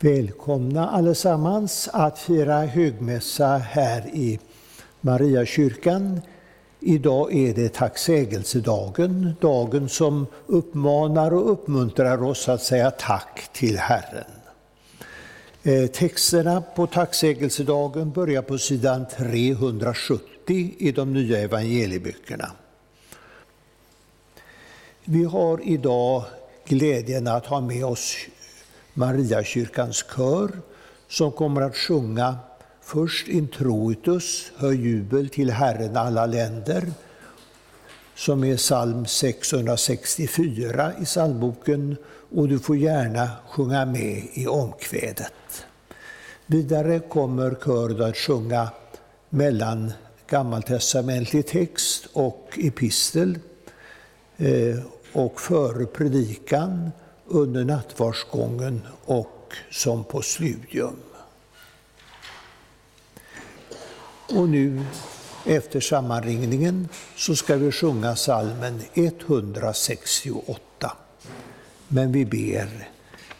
Välkomna allesammans att fira högmässa här i Mariakyrkan. Idag är det tacksägelsedagen, dagen som uppmanar och uppmuntrar oss att säga tack till Herren. Eh, texterna på tacksägelsedagen börjar på sidan 370 i de nya evangelieböckerna. Vi har idag glädjen att ha med oss Mariakyrkans kör som kommer att sjunga först introitus, Hör jubel till Herren alla länder, som är psalm 664 i psalmboken och du får gärna sjunga med i omkvädet. Vidare kommer kören att sjunga mellan gammaltestamentlig text och epistel eh, och före predikan, under nattvardsgången och som på studium. Och nu efter sammanringningen så ska vi sjunga salmen 168. Men vi ber.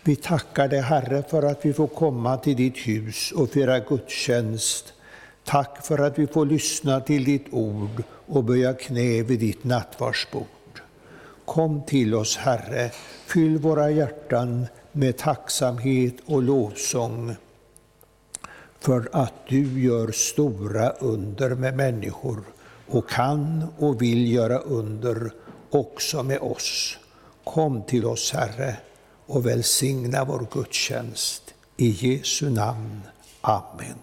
Vi tackar dig Herre för att vi får komma till ditt hus och fira gudstjänst. Tack för att vi får lyssna till ditt ord och böja knä vid ditt nattvardsbord. Kom till oss, Herre, fyll våra hjärtan med tacksamhet och lovsång för att du gör stora under med människor och kan och vill göra under också med oss. Kom till oss, Herre, och välsigna vår gudstjänst. I Jesu namn. Amen.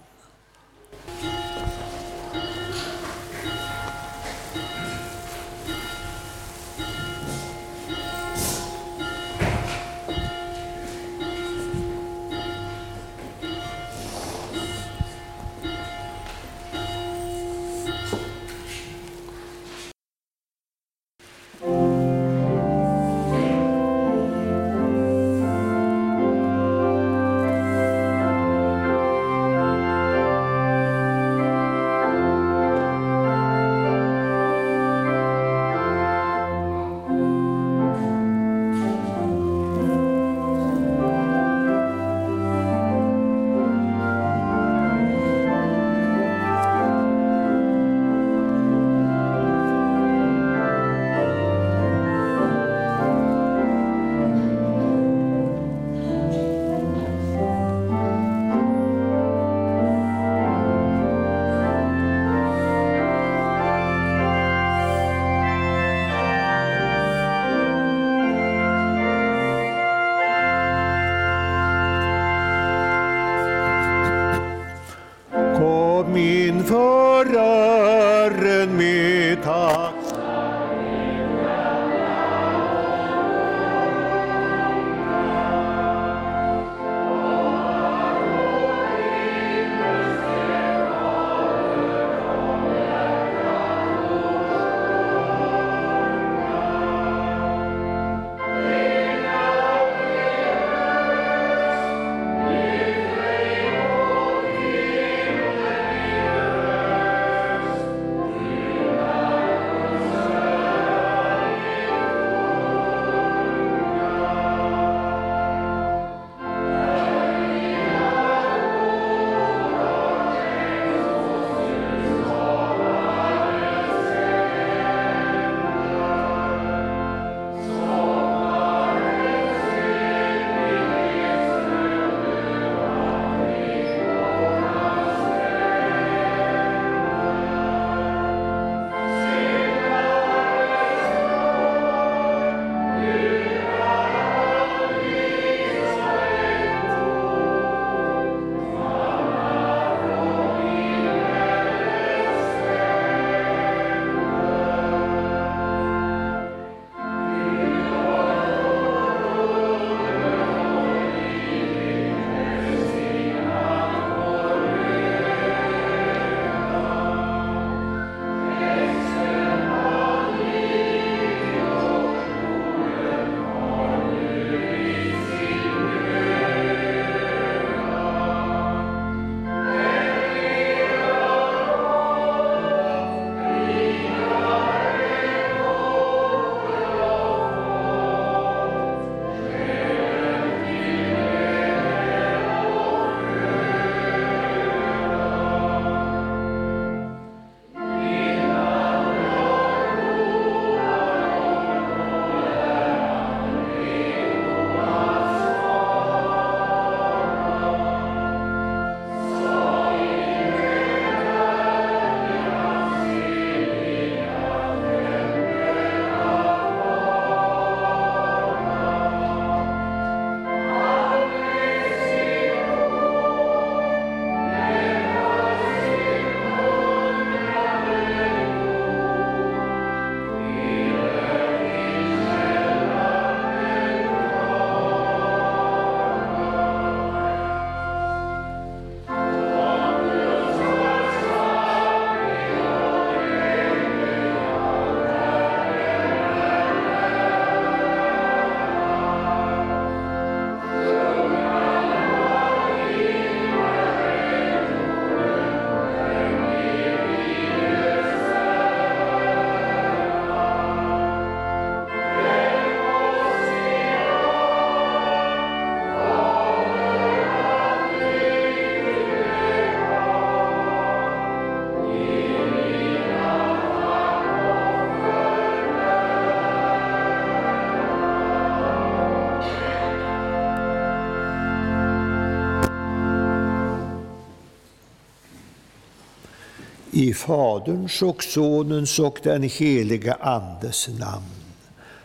I Faderns och Sonens och den helige Andes namn.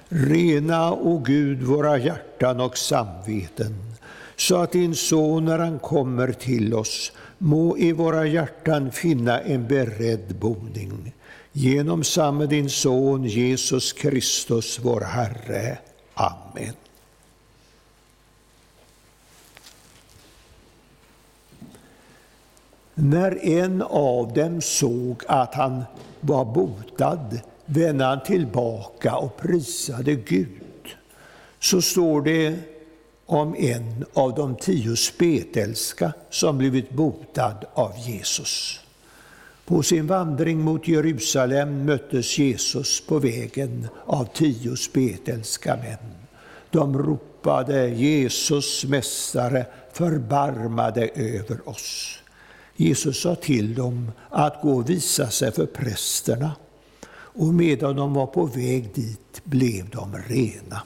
Rena, o Gud, våra hjärtan och samveten, så att din Son, när han kommer till oss, må i våra hjärtan finna en beredd boning. Genom samme din Son, Jesus Kristus, vår Herre. Amen. När en av dem såg att han var botad vände han tillbaka och prisade Gud. Så står det om en av de tio spetälska som blivit botad av Jesus. På sin vandring mot Jerusalem möttes Jesus på vägen av tio spetälska män. De ropade Jesus, Mästare, förbarma dig över oss. Jesus sa till dem att gå och visa sig för prästerna, och medan de var på väg dit blev de rena.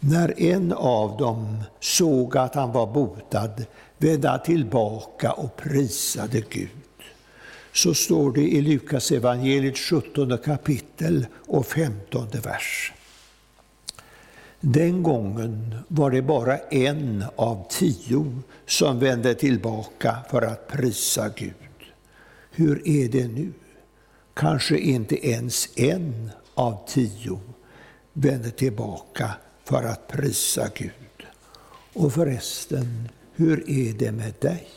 När en av dem såg att han var botad vände han tillbaka och prisade Gud. Så står det i Lukas evangeliet 17 kapitel och 15 vers. Den gången var det bara en av tio som vände tillbaka för att prisa Gud. Hur är det nu? Kanske inte ens en av tio vänder tillbaka för att prisa Gud. Och förresten, hur är det med dig?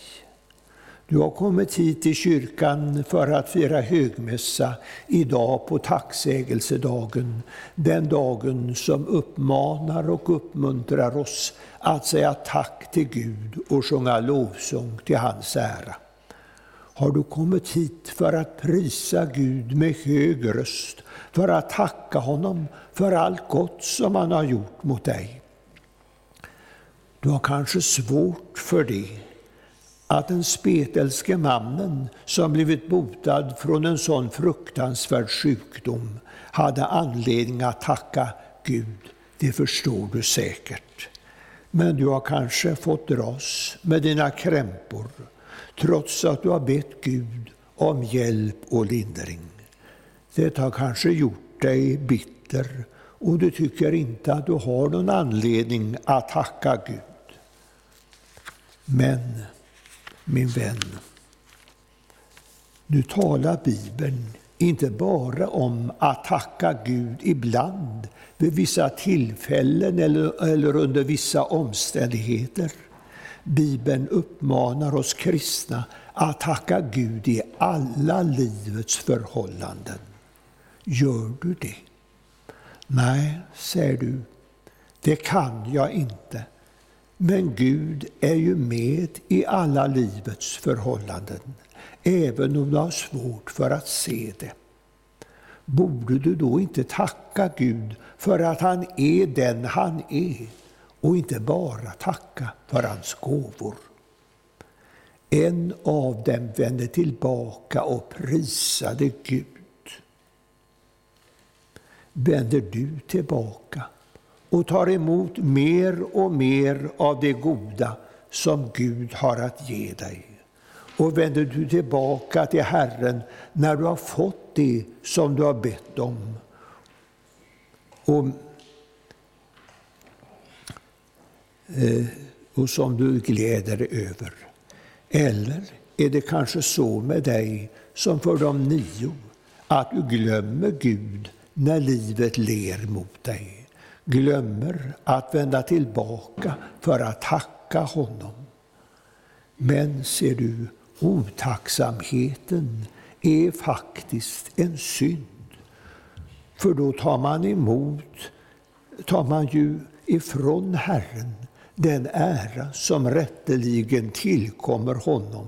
Du har kommit hit till kyrkan för att fira högmässa idag på tacksägelsedagen, den dagen som uppmanar och uppmuntrar oss att säga tack till Gud och sjunga lovsång till hans ära. Har du kommit hit för att prisa Gud med hög röst, för att tacka honom för allt gott som han har gjort mot dig? Du har kanske svårt för det, att den spetälske mannen som blivit botad från en sån fruktansvärd sjukdom hade anledning att tacka Gud, det förstår du säkert. Men du har kanske fått dras med dina krämpor trots att du har bett Gud om hjälp och lindring. Det har kanske gjort dig bitter och du tycker inte att du har någon anledning att tacka Gud. Men, min vän, nu talar Bibeln inte bara om att tacka Gud ibland, vid vissa tillfällen eller, eller under vissa omständigheter. Bibeln uppmanar oss kristna att tacka Gud i alla livets förhållanden. Gör du det? Nej, säger du, det kan jag inte. Men Gud är ju med i alla livets förhållanden, även om du har svårt för att se det. Borde du då inte tacka Gud för att han är den han är och inte bara tacka för hans gåvor? En av dem vände tillbaka och prisade Gud. Vänder du tillbaka och tar emot mer och mer av det goda som Gud har att ge dig. Och vänder du tillbaka till Herren när du har fått det som du har bett om. Och, eh, och som du gläder dig över. Eller är det kanske så med dig som för de nio, att du glömmer Gud när livet ler mot dig? Glömmer att vända tillbaka för att tacka honom. Men ser du, otacksamheten är faktiskt en synd. För då tar man emot, tar man ju ifrån Herren den ära som rätteligen tillkommer honom.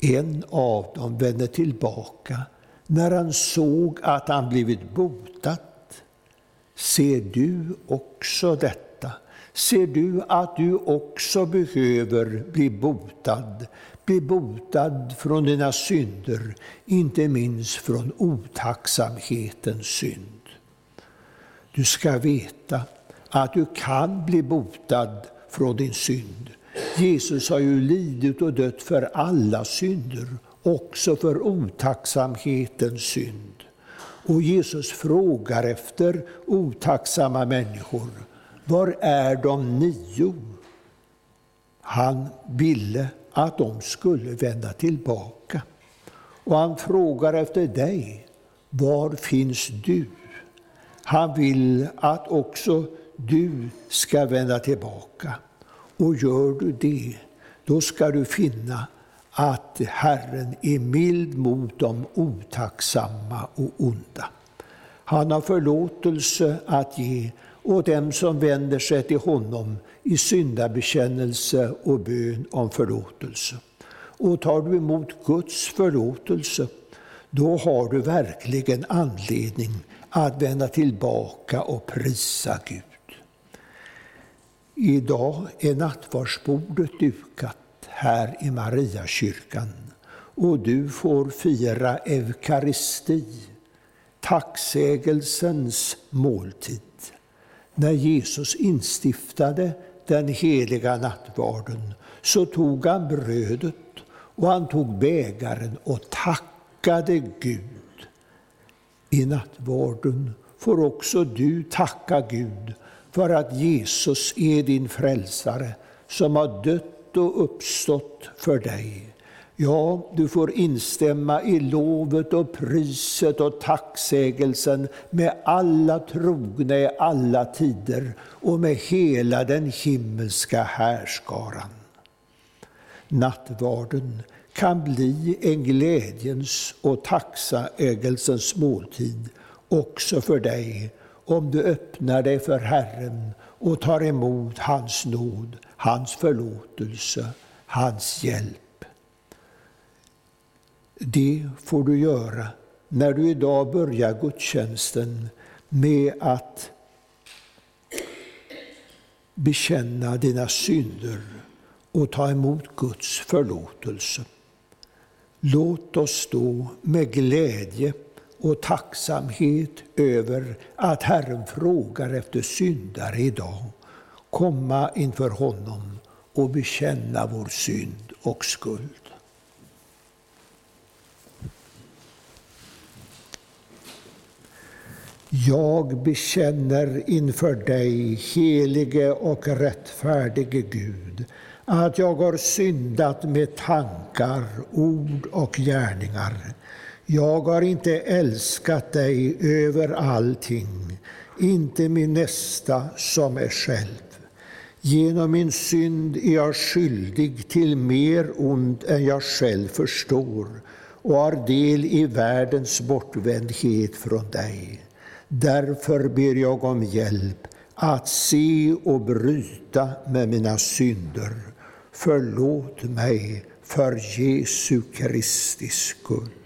En av dem vände tillbaka när han såg att han blivit botad Ser du också detta? Ser du att du också behöver bli botad? Bli botad från dina synder, inte minst från otacksamhetens synd. Du ska veta att du kan bli botad från din synd. Jesus har ju lidit och dött för alla synder också för otacksamhetens synd. Och Jesus frågar efter otacksamma människor. Var är de nio? Han ville att de skulle vända tillbaka. Och han frågar efter dig. Var finns du? Han vill att också du ska vända tillbaka. Och gör du det, då ska du finna att Herren är mild mot de otacksamma och onda. Han har förlåtelse att ge åt dem som vänder sig till honom i syndabekännelse och bön om förlåtelse. Och tar du emot Guds förlåtelse, då har du verkligen anledning att vända tillbaka och prisa Gud. Idag är nattvardsbordet dukat här i Mariakyrkan och du får fira eukaristi, tacksägelsens måltid. När Jesus instiftade den heliga nattvarden så tog han brödet och han tog bägaren och tackade Gud. I nattvarden får också du tacka Gud för att Jesus är din frälsare som har dött och uppstått för dig. Ja, du får instämma i lovet och priset och tacksägelsen med alla trogna i alla tider och med hela den himmelska härskaran. Nattvarden kan bli en glädjens och tacksägelsens måltid också för dig om du öppnar dig för Herren och tar emot hans nåd, hans förlåtelse, hans hjälp. Det får du göra när du idag börjar gudstjänsten med att bekänna dina synder och ta emot Guds förlåtelse. Låt oss då med glädje och tacksamhet över att Herren frågar efter syndare idag komma inför honom och bekänna vår synd och skuld. Jag bekänner inför dig, helige och rättfärdige Gud, att jag har syndat med tankar, ord och gärningar jag har inte älskat dig över allting, inte min nästa som är själv. Genom min synd är jag skyldig till mer ont än jag själv förstår och har del i världens bortvändhet från dig. Därför ber jag om hjälp att se och bryta med mina synder. Förlåt mig för Jesu Kristi skull.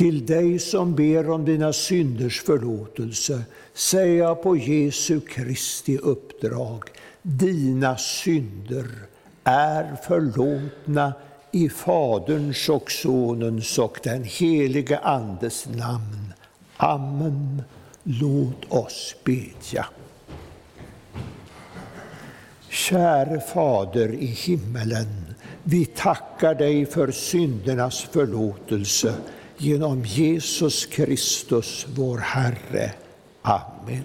Till dig som ber om dina synders förlåtelse säger jag på Jesu Kristi uppdrag, dina synder är förlåtna i Faderns och Sonens och den helige Andes namn. Amen. Låt oss bedja. Käre Fader i himmelen, vi tackar dig för syndernas förlåtelse genom Jesus Kristus, vår Herre. Amen.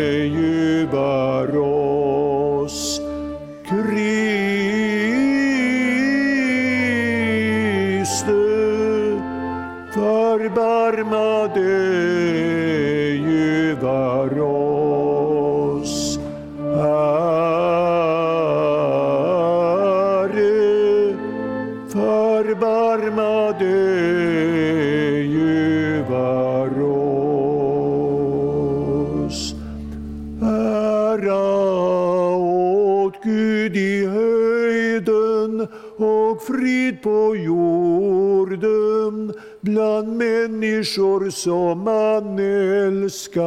frid på jorden bland människor som man älskar.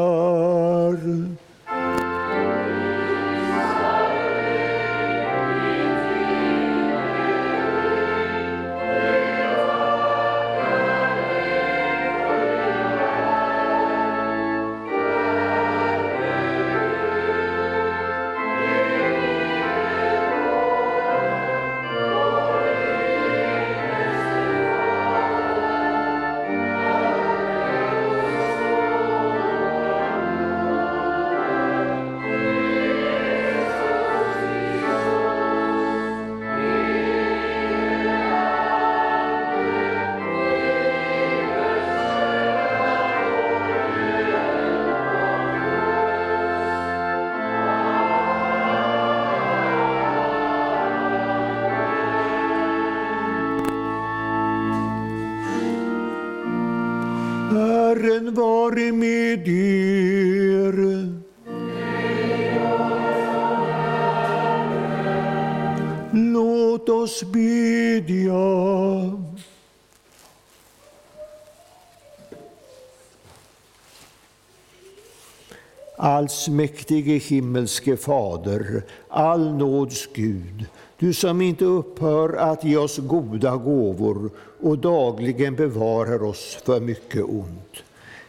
Allsmäktige himmelske Fader, all nåds Gud, du som inte upphör att ge oss goda gåvor och dagligen bevarar oss för mycket ont.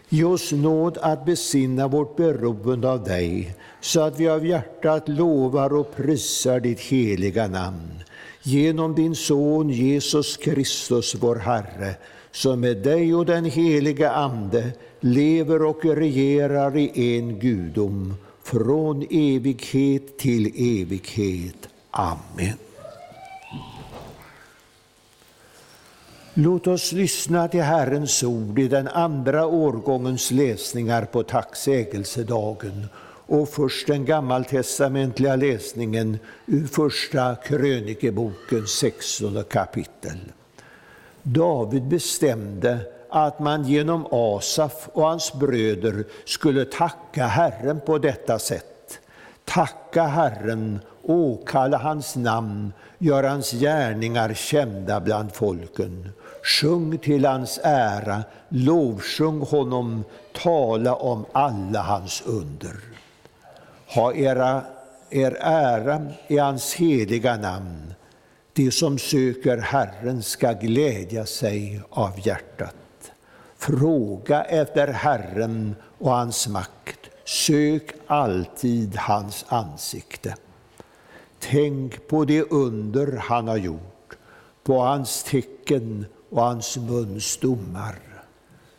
Ge oss nåd att besinna vårt beroende av dig, så att vi av hjärtat lovar och prisar ditt heliga namn. Genom din Son Jesus Kristus, vår Herre, som med dig och den heliga Ande lever och regerar i en gudom, från evighet till evighet. Amen. Låt oss lyssna till Herrens ord i den andra årgångens läsningar på tacksägelsedagen och först den gammaltestamentliga läsningen ur Första krönikebokens 16 kapitel. David bestämde att man genom Asaf och hans bröder skulle tacka Herren på detta sätt. Tacka Herren, åkalla hans namn, gör hans gärningar kända bland folken. Sjung till hans ära, lovsjung honom, tala om alla hans under. Ha era, er ära i hans heliga namn. De som söker Herren ska glädja sig av hjärtat. Fråga efter Herren och hans makt. Sök alltid hans ansikte. Tänk på det under han har gjort, på hans tecken och hans muns domar.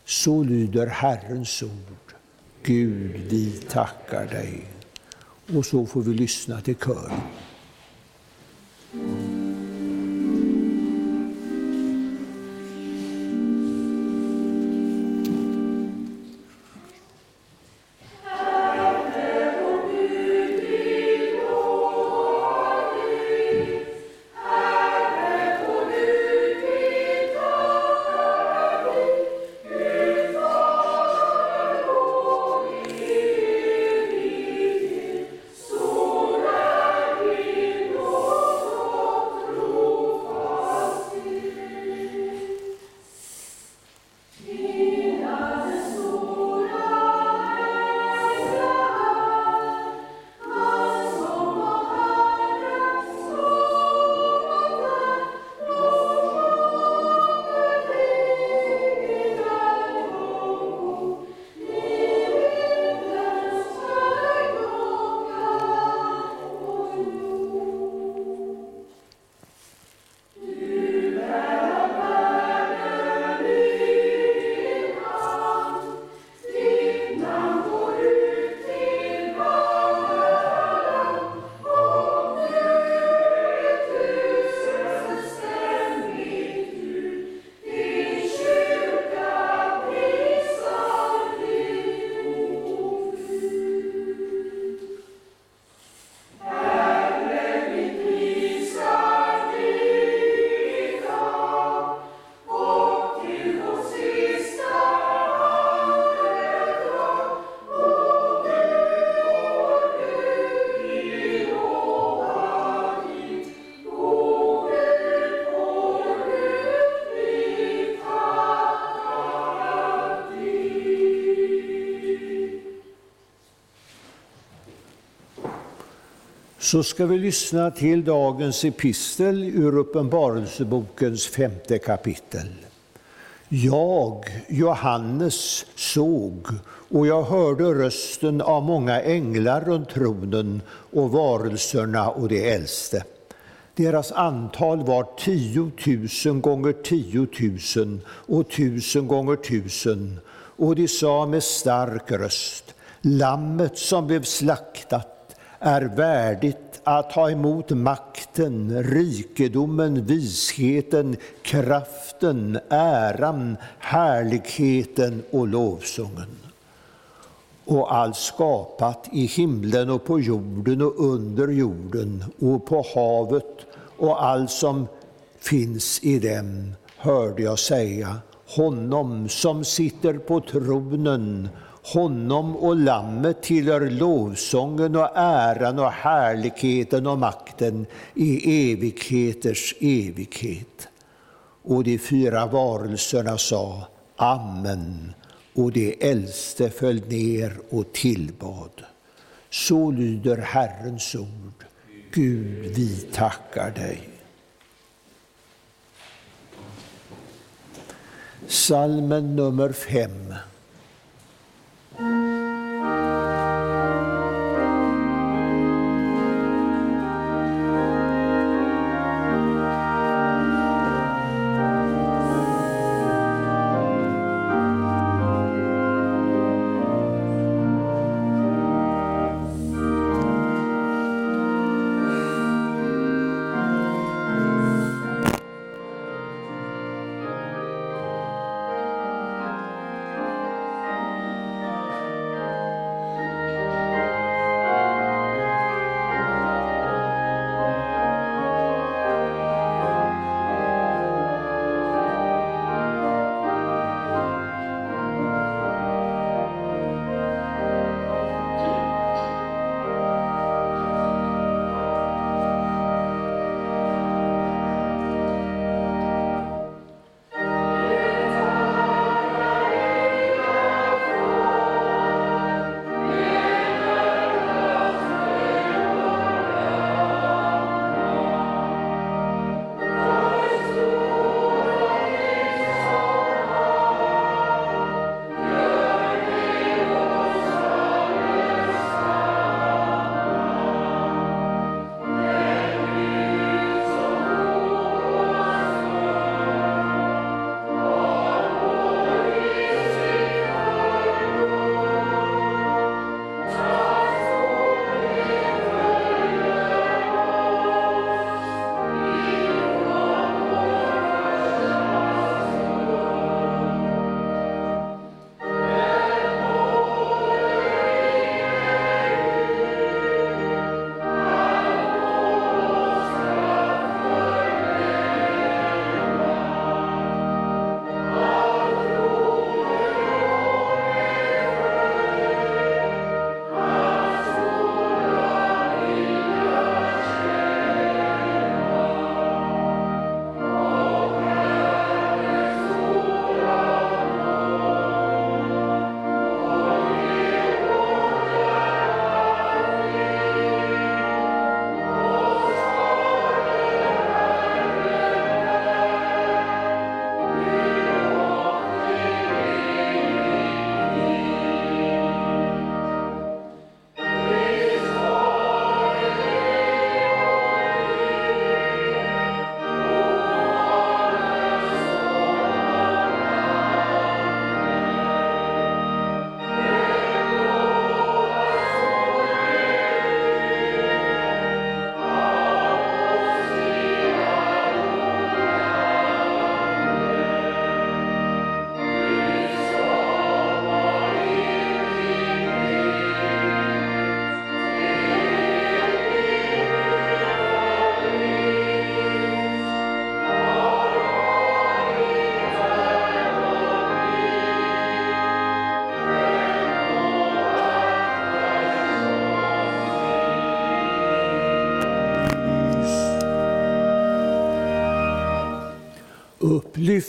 Så lyder Herrens ord. Gud, vi tackar dig. Och så får vi lyssna till kören. Så ska vi lyssna till dagens epistel ur Uppenbarelsebokens femte kapitel. Jag, Johannes, såg och jag hörde rösten av många änglar runt tronen och varelserna och de äldste. Deras antal var tiotusen gånger tiotusen och tusen gånger tusen och de sa med stark röst Lammet som blev slaktat är värdigt att ta emot makten, rikedomen, visheten, kraften, äran, härligheten och lovsången. Och allt skapat i himlen och på jorden och under jorden och på havet och allt som finns i dem hörde jag säga honom som sitter på tronen honom och Lammet tillhör lovsången och äran och härligheten och makten i evigheters evighet. Och de fyra varelserna sa Amen, och de äldste föll ner och tillbad. Så lyder Herrens ord. Gud, vi tackar dig. Salmen nummer fem. Thank you.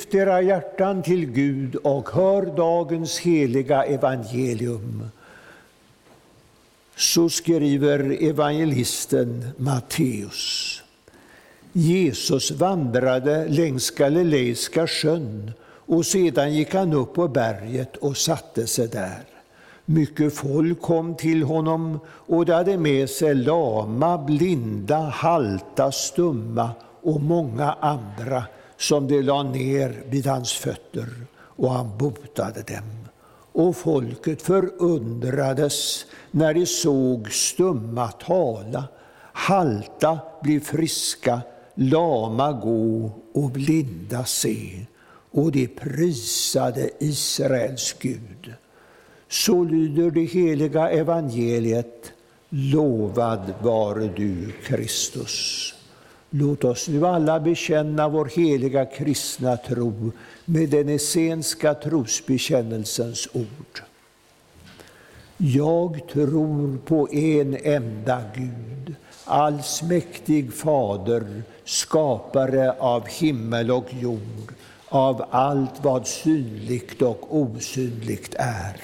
Lyft era hjärtan till Gud och hör dagens heliga evangelium. Så skriver evangelisten Matteus. Jesus vandrade längs Galileiska sjön och sedan gick han upp på berget och satte sig där. Mycket folk kom till honom och de hade med sig lama, blinda, halta, stumma och många andra som de la ner vid hans fötter, och han botade dem. Och folket förundrades när de såg stumma tala, halta bli friska, lama gå och blinda se. Och de prisade Israels Gud. Så lyder det heliga evangeliet. Lovad vare du, Kristus. Låt oss nu alla bekänna vår heliga kristna tro med den essenska trosbekännelsens ord. Jag tror på en enda Gud, allsmäktig Fader, skapare av himmel och jord, av allt vad synligt och osynligt är.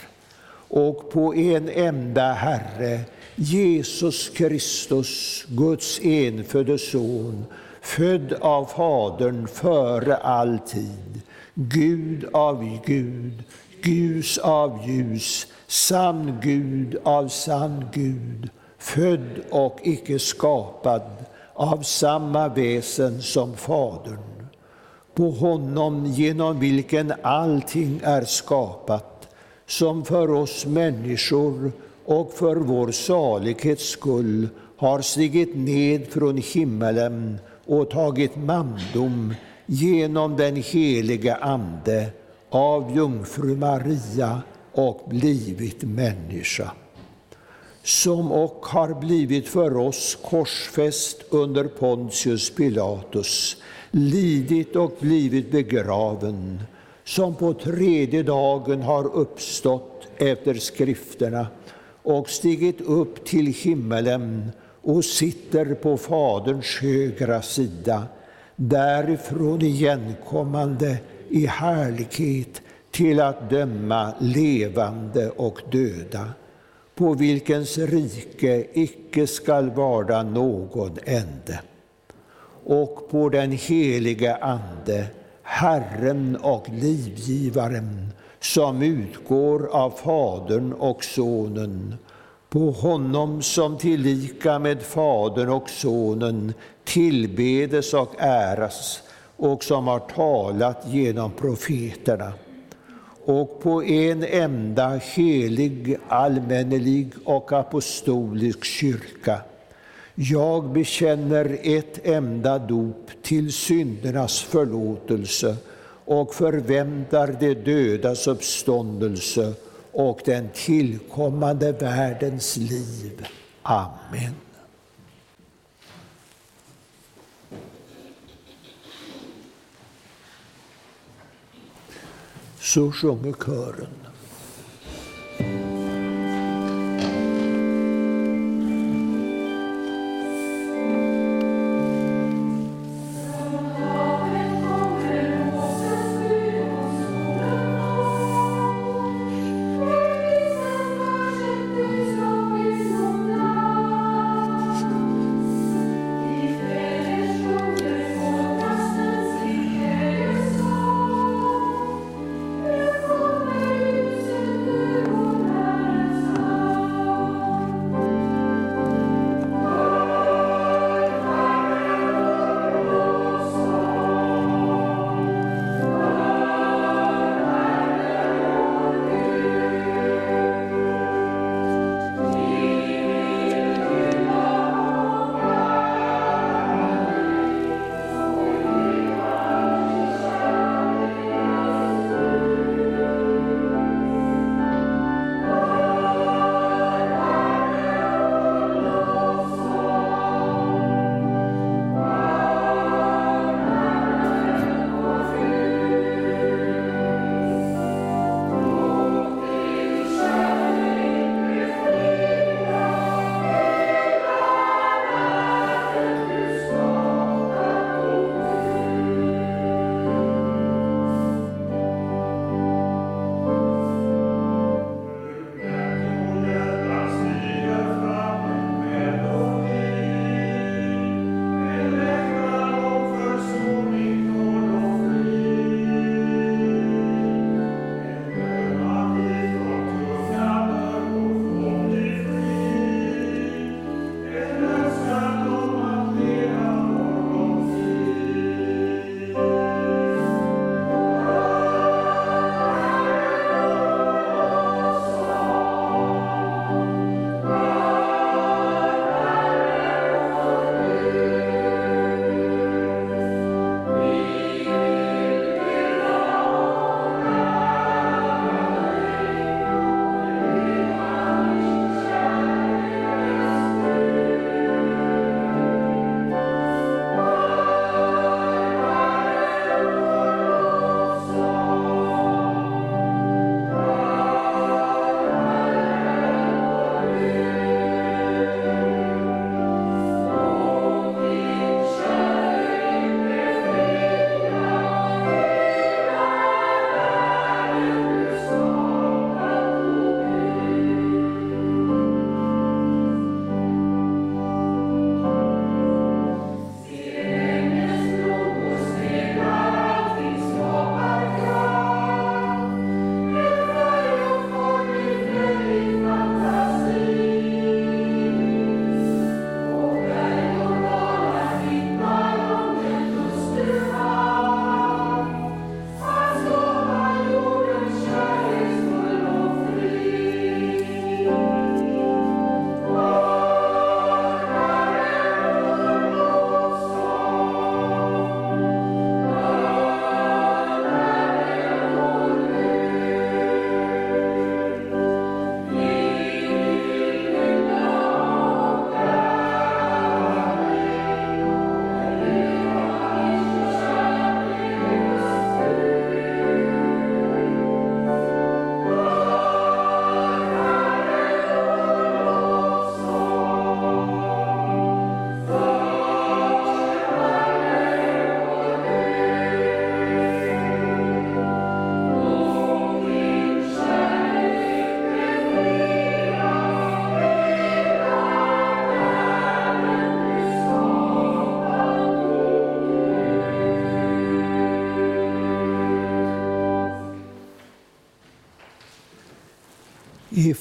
Och på en enda Herre, Jesus Kristus, Guds enfödde Son, född av Fadern före all tid, Gud av Gud, ljus av ljus, sann Gud av sann Gud, född och icke skapad, av samma väsen som Fadern. På honom genom vilken allting är skapat, som för oss människor och för vår salighets skull har stigit ned från himmelen och tagit mandom genom den helige Ande av jungfru Maria och blivit människa. Som och har blivit för oss korsfäst under Pontius Pilatus, lidit och blivit begraven, som på tredje dagen har uppstått efter skrifterna och stigit upp till himmelen och sitter på Faderns högra sida, därifrån igenkommande i härlighet till att döma levande och döda, på vilkens rike icke skall vara någon ände. Och på den helige Ande, Herren och livgivaren, som utgår av Fadern och Sonen, på honom som tillika med Fadern och Sonen tillbedes och äras och som har talat genom profeterna och på en enda helig, allmännelig och apostolisk kyrka. Jag bekänner ett enda dop till syndernas förlåtelse och förväntar de dödas uppståndelse och den tillkommande världens liv. Amen. Så sjunger kören.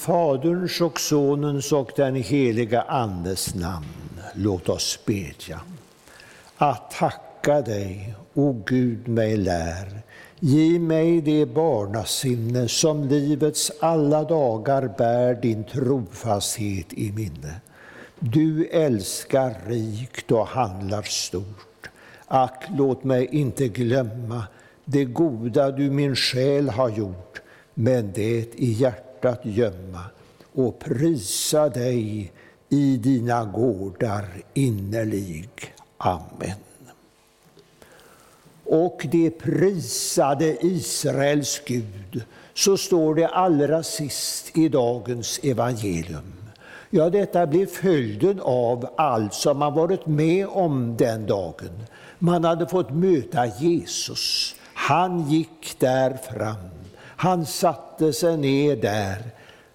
Faderns och Sonens och den heliga Andes namn, låt oss bedja. Att tacka dig, o Gud mig lär, ge mig det barnasinne som livets alla dagar bär din trofasthet i minne. Du älskar rikt och handlar stort. Ack, låt mig inte glömma det goda du min själ har gjort, men det i hjärtat hjärtat gömma och prisa dig i dina gårdar innerlig. Amen. Och det prisade Israels Gud, så står det allra sist i dagens evangelium. Ja, detta blev följden av allt som man varit med om den dagen. Man hade fått möta Jesus. Han gick där fram. Han satte sig ner där.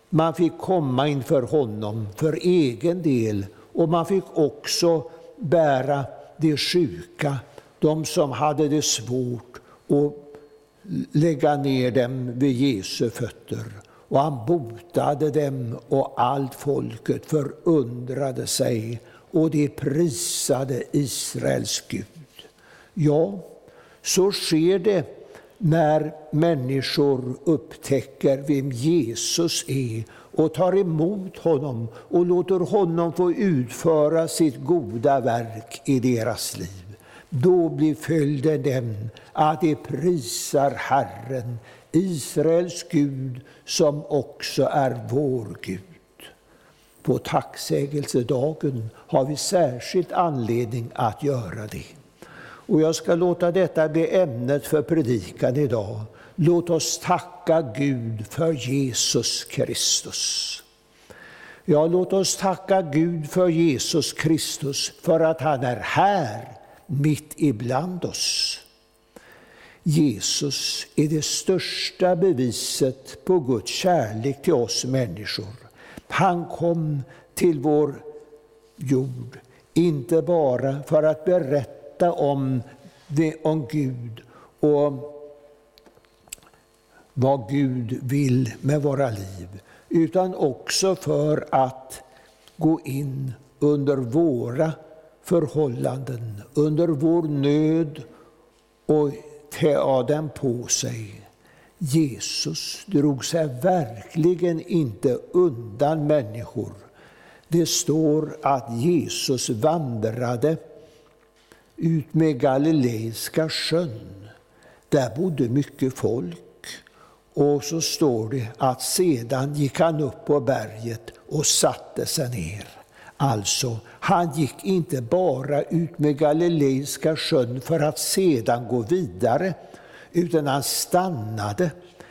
Man fick komma inför honom för egen del och man fick också bära de sjuka, de som hade det svårt och lägga ner dem vid Jesu fötter. Och han botade dem och allt folket förundrade sig och de prisade Israels Gud. Ja, så sker det när människor upptäcker vem Jesus är och tar emot honom och låter honom få utföra sitt goda verk i deras liv. Då blir följden den att de prisar Herren, Israels Gud, som också är vår Gud. På tacksägelsedagen har vi särskilt anledning att göra det. Och jag ska låta detta bli ämnet för predikan idag. Låt oss tacka Gud för Jesus Kristus. Ja, låt oss tacka Gud för Jesus Kristus, för att han är här, mitt ibland oss. Jesus är det största beviset på Guds kärlek till oss människor. Han kom till vår jord, inte bara för att berätta berätta om, det, om Gud och vad Gud vill med våra liv, utan också för att gå in under våra förhållanden, under vår nöd och ta den på sig. Jesus drog sig verkligen inte undan människor. Det står att Jesus vandrade ut med Galileiska sjön. Där bodde mycket folk. Och så står det att sedan gick han upp på berget och satte sig ner. Alltså, han gick inte bara ut med Galileiska sjön för att sedan gå vidare, utan han stannade.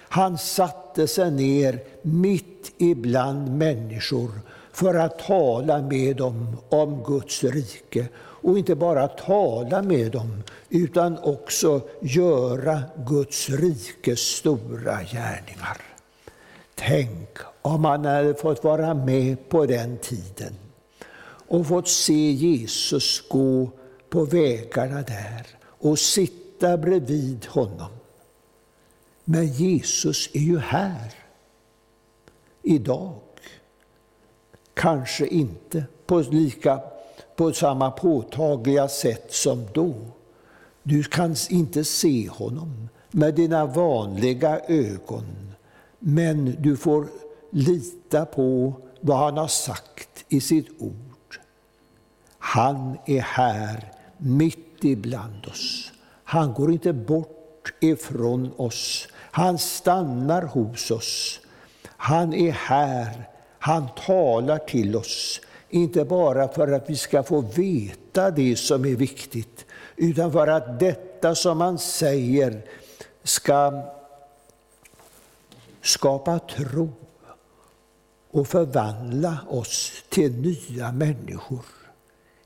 Han satte sig ner mitt ibland människor för att tala med dem om Guds rike och inte bara tala med dem, utan också göra Guds rikes stora gärningar. Tänk om man hade fått vara med på den tiden och fått se Jesus gå på vägarna där och sitta bredvid honom. Men Jesus är ju här idag. Kanske inte på lika på samma påtagliga sätt som då. Du kan inte se honom med dina vanliga ögon, men du får lita på vad han har sagt i sitt ord. Han är här mitt ibland oss. Han går inte bort ifrån oss. Han stannar hos oss. Han är här. Han talar till oss. Inte bara för att vi ska få veta det som är viktigt, utan för att detta som man säger ska skapa tro och förvandla oss till nya människor.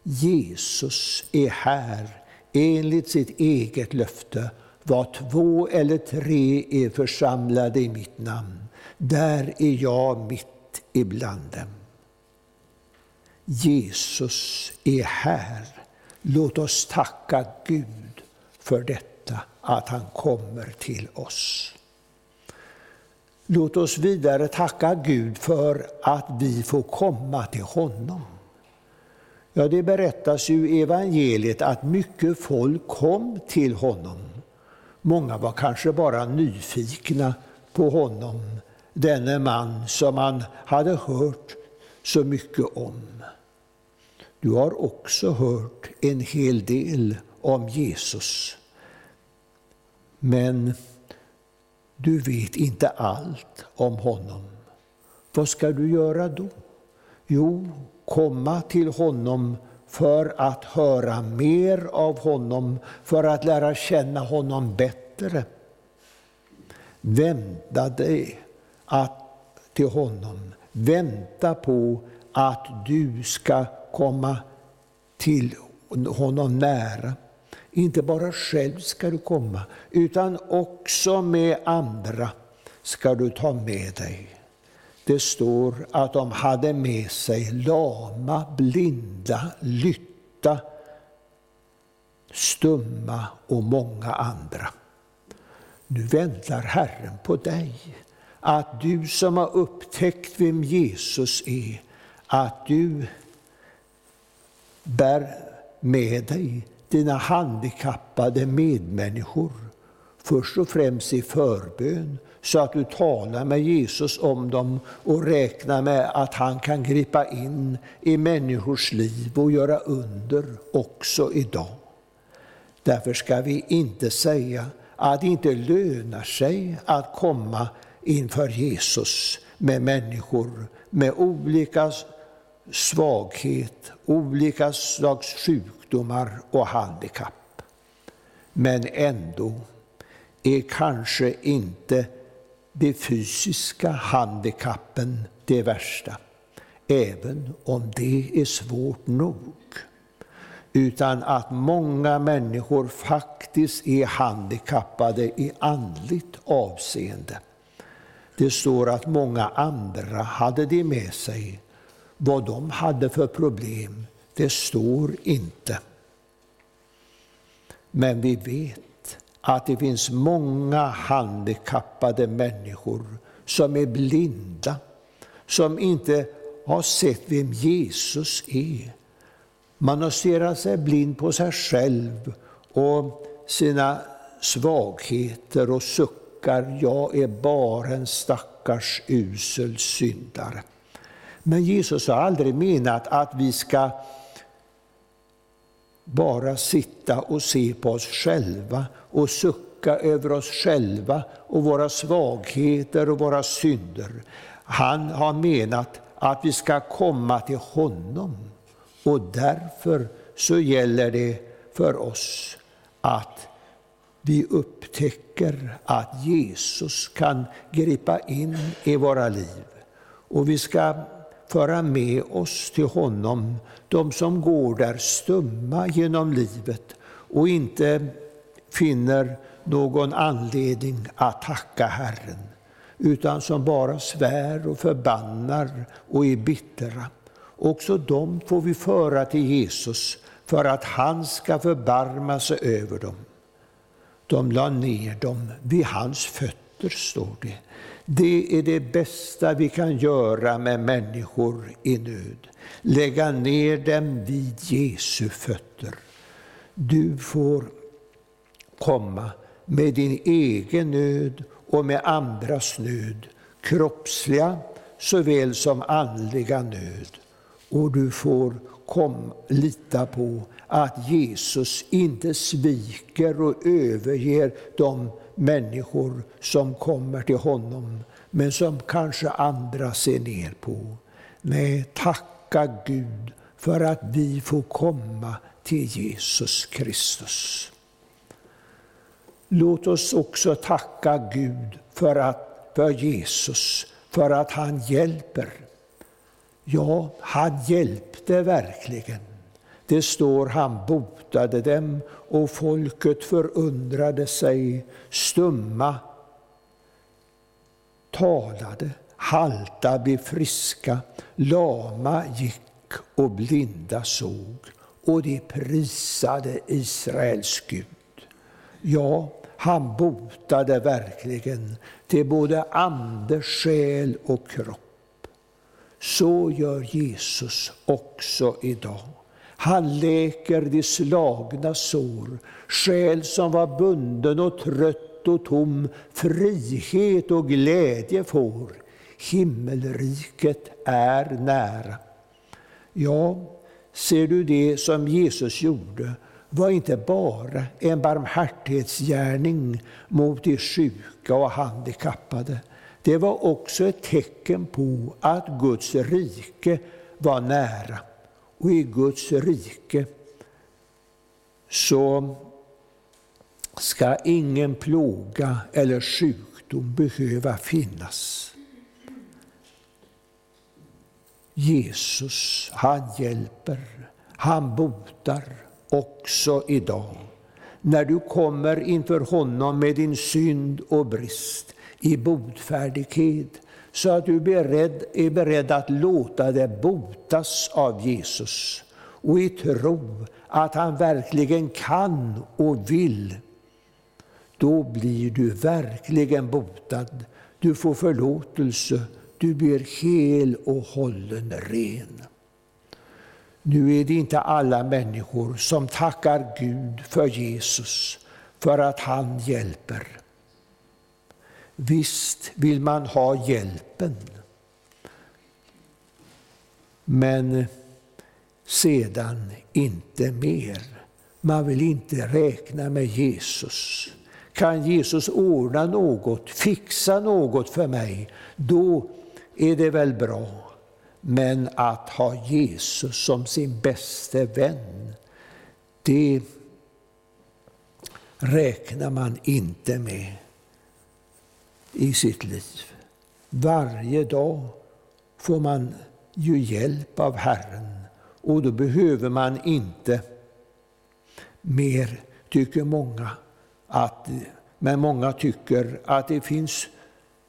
Jesus är här enligt sitt eget löfte. Var två eller tre är församlade i mitt namn, där är jag mitt ibland dem. Jesus är här. Låt oss tacka Gud för detta, att han kommer till oss. Låt oss vidare tacka Gud för att vi får komma till honom. Ja, det berättas ju i evangeliet att mycket folk kom till honom. Många var kanske bara nyfikna på honom, denne man som man hade hört så mycket om. Du har också hört en hel del om Jesus. Men du vet inte allt om honom. Vad ska du göra då? Jo, komma till honom för att höra mer av honom, för att lära känna honom bättre. Vända dig att, till honom. Vänta på att du ska komma till honom nära. Inte bara själv ska du komma, utan också med andra ska du ta med dig. Det står att de hade med sig lama, blinda, lytta, stumma och många andra. Nu väntar Herren på dig, att du som har upptäckt vem Jesus är, att du bär med dig dina handikappade medmänniskor, först och främst i förbön, så att du talar med Jesus om dem och räknar med att han kan gripa in i människors liv och göra under också idag. Därför ska vi inte säga att det inte lönar sig att komma inför Jesus med människor med olika svaghet, olika slags sjukdomar och handikapp. Men ändå är kanske inte de fysiska handikappen det värsta, även om det är svårt nog. Utan att många människor faktiskt är handikappade i andligt avseende. Det står att många andra hade det med sig. Vad de hade för problem, det står inte. Men vi vet att det finns många handikappade människor som är blinda, som inte har sett vem Jesus är. Man har stirrat sig blind på sig själv och sina svagheter och suckar, jag är bara en stackars usel syndare. Men Jesus har aldrig menat att vi ska bara sitta och se på oss själva och sucka över oss själva och våra svagheter och våra synder. Han har menat att vi ska komma till honom och därför så gäller det för oss att vi upptäcker att Jesus kan gripa in i våra liv. Och vi ska föra med oss till honom de som går där stumma genom livet och inte finner någon anledning att tacka Herren, utan som bara svär och förbannar och är bittra. Också dem får vi föra till Jesus för att han ska förbarma sig över dem. De la ner dem vid hans fötter, står det. Det är det bästa vi kan göra med människor i nöd. Lägga ner dem vid Jesu fötter. Du får komma med din egen nöd och med andras nöd, kroppsliga såväl som andliga nöd. Och du får kom, lita på att Jesus inte sviker och överger de människor som kommer till honom, men som kanske andra ser ner på. Nej, tacka Gud för att vi får komma till Jesus Kristus. Låt oss också tacka Gud för, att, för Jesus, för att han hjälper. Ja, han hjälpte verkligen. Det står han botade dem och folket förundrade sig. Stumma talade, halta blev friska, lama gick och blinda såg. Och de prisade Israels Gud. Ja, Han botade verkligen till både ande, själ och kropp. Så gör Jesus också idag. Han läker de slagna sår, själ som var bunden och trött och tom, frihet och glädje får. Himmelriket är nära. Ja, ser du det som Jesus gjorde var inte bara en barmhärtighetsgärning mot de sjuka och handikappade. Det var också ett tecken på att Guds rike var nära. Och i Guds rike så ska ingen plåga eller sjukdom behöva finnas. Jesus, han hjälper, han botar också idag. När du kommer inför honom med din synd och brist i botfärdighet, så att du är beredd, är beredd att låta dig botas av Jesus och i tro att han verkligen kan och vill, då blir du verkligen botad. Du får förlåtelse, du blir hel och hållen ren. Nu är det inte alla människor som tackar Gud för Jesus, för att han hjälper. Visst vill man ha hjälpen, men sedan inte mer. Man vill inte räkna med Jesus. Kan Jesus ordna något, fixa något för mig, då är det väl bra. Men att ha Jesus som sin bäste vän, det räknar man inte med i sitt liv. Varje dag får man ju hjälp av Herren och då behöver man inte mer, tycker många. Att, men många tycker att det finns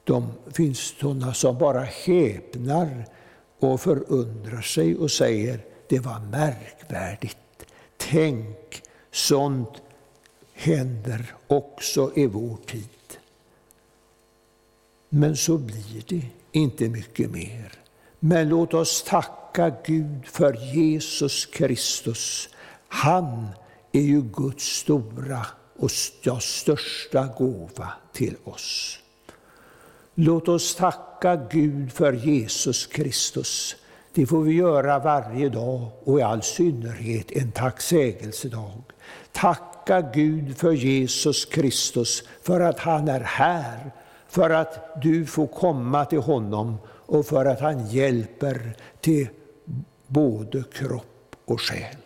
de finns sådana som bara häpnar och förundrar sig och säger det var märkvärdigt. Tänk, sånt händer också i vår tid. Men så blir det inte mycket mer. Men låt oss tacka Gud för Jesus Kristus. Han är ju Guds stora och största gåva till oss. Låt oss tacka Gud för Jesus Kristus. Det får vi göra varje dag och i all synnerhet en tacksägelsedag. Tacka Gud för Jesus Kristus, för att han är här, för att du får komma till honom och för att han hjälper till både kropp och själ.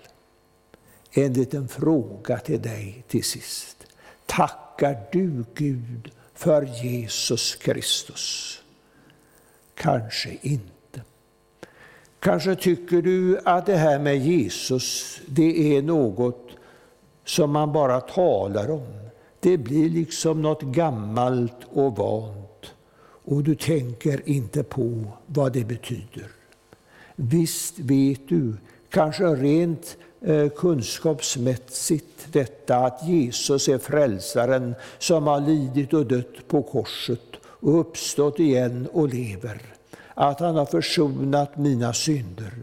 En liten fråga till dig till sist. Tackar du Gud för Jesus Kristus? Kanske inte. Kanske tycker du att det här med Jesus, det är något som man bara talar om. Det blir liksom något gammalt och vant och du tänker inte på vad det betyder. Visst vet du, kanske rent eh, kunskapsmässigt detta att Jesus är frälsaren som har lidit och dött på korset och uppstått igen och lever. Att han har försonat mina synder.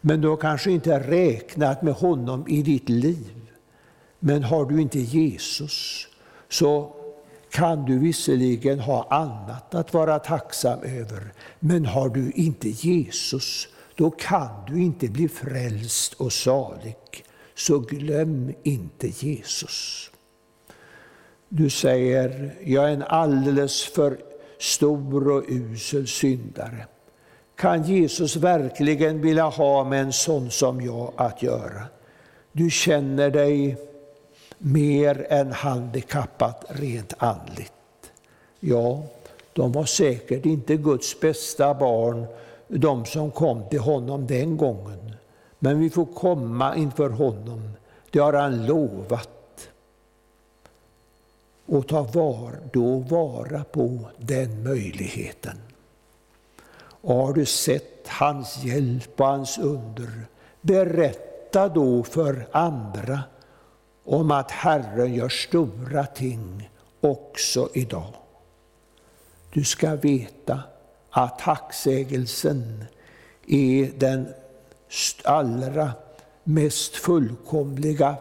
Men du har kanske inte räknat med honom i ditt liv. Men har du inte Jesus så kan du visserligen ha annat att vara tacksam över. Men har du inte Jesus då kan du inte bli frälst och salig. Så glöm inte Jesus. Du säger, jag är en alldeles för stor och usel syndare. Kan Jesus verkligen vilja ha med en sån som jag att göra? Du känner dig mer än handikappat rent andligt. Ja, de var säkert inte Guds bästa barn de som kom till honom den gången. Men vi får komma inför honom, det har han lovat. Och ta var, då vara på den möjligheten. Och har du sett hans hjälp och hans under, berätta då för andra om att Herren gör stora ting också idag. Du ska veta att tacksägelsen är den allra mest fullkomliga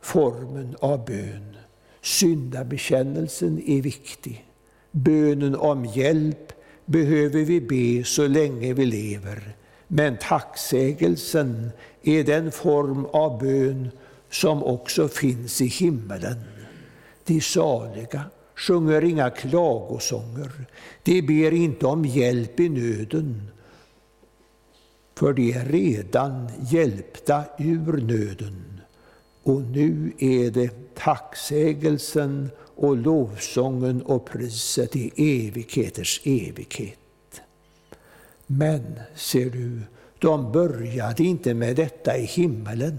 formen av bön. Syndabekännelsen är viktig. Bönen om hjälp behöver vi be så länge vi lever. Men tacksägelsen är den form av bön som också finns i himmelen. De saliga sjunger inga klagosånger. De ber inte om hjälp i nöden, för de är redan hjälpta ur nöden. Och nu är det tacksägelsen och lovsången och priset i evigheters evighet. Men, ser du, de började inte med detta i himmelen.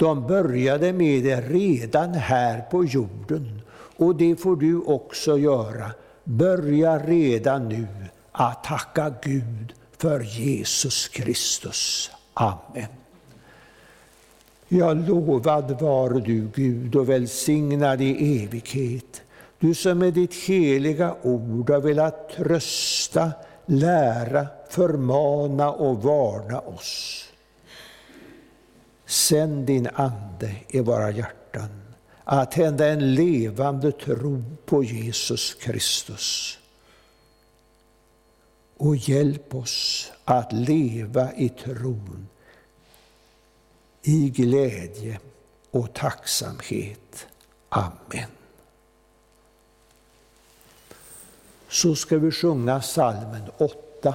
De började med det redan här på jorden. Och det får du också göra. Börja redan nu att tacka Gud för Jesus Kristus. Amen. Ja, lovad var du, Gud, och välsignad i evighet. Du som med ditt heliga ord har velat trösta, lära, förmana och varna oss. Sänd din Ande i våra hjärtan att hända en levande tro på Jesus Kristus. Och hjälp oss att leva i tron, i glädje och tacksamhet. Amen. Så ska vi sjunga salmen 8.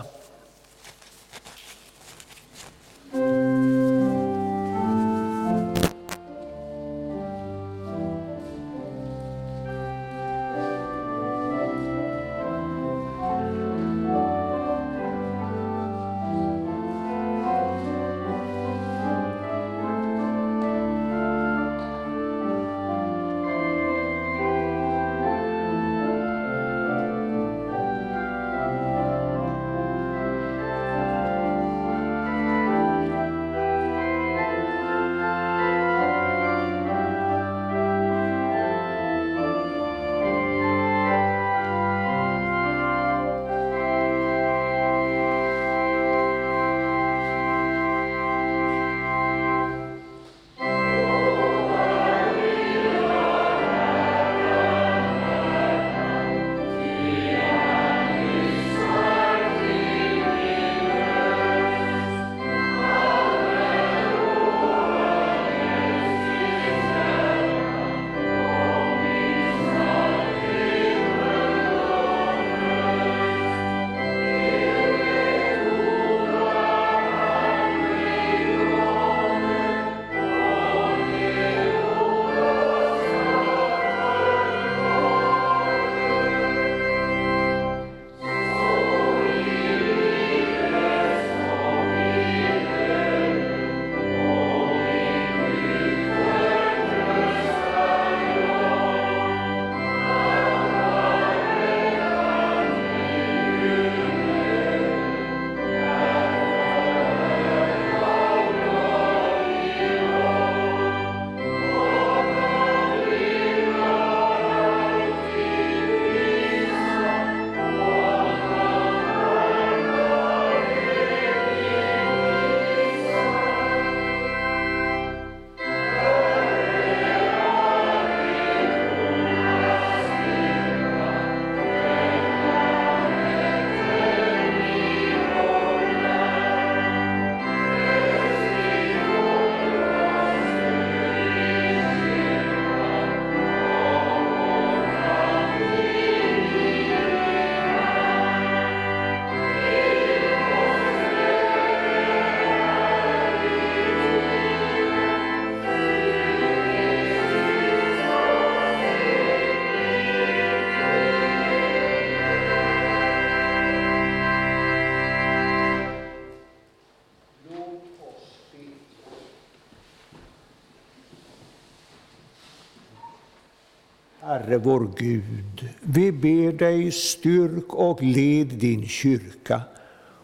Herre vår Gud, vi ber dig styrk och led din kyrka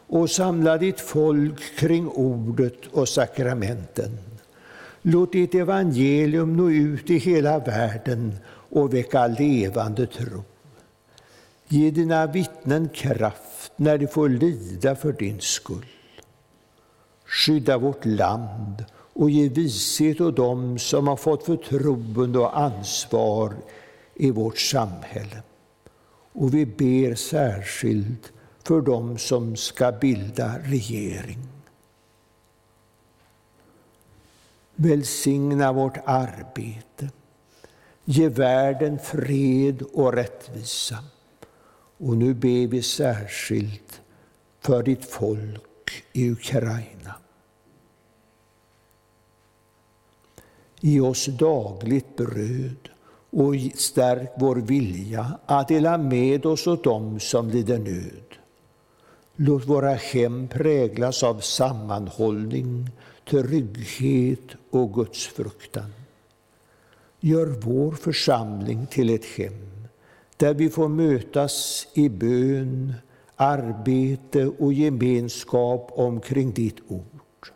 och samla ditt folk kring ordet och sakramenten. Låt ditt evangelium nå ut i hela världen och väcka levande tro. Ge dina vittnen kraft när de får lida för din skull. Skydda vårt land och ge vishet åt dem som har fått förtroende och ansvar i vårt samhälle. Och vi ber särskilt för dem som ska bilda regering. Välsigna vårt arbete. Ge världen fred och rättvisa. Och nu ber vi särskilt för ditt folk i Ukraina. Ge oss dagligt bröd och stärk vår vilja att dela med oss åt dem som lider nöd. Låt våra hem präglas av sammanhållning, trygghet och gudsfruktan. Gör vår församling till ett hem där vi får mötas i bön, arbete och gemenskap omkring ditt ord.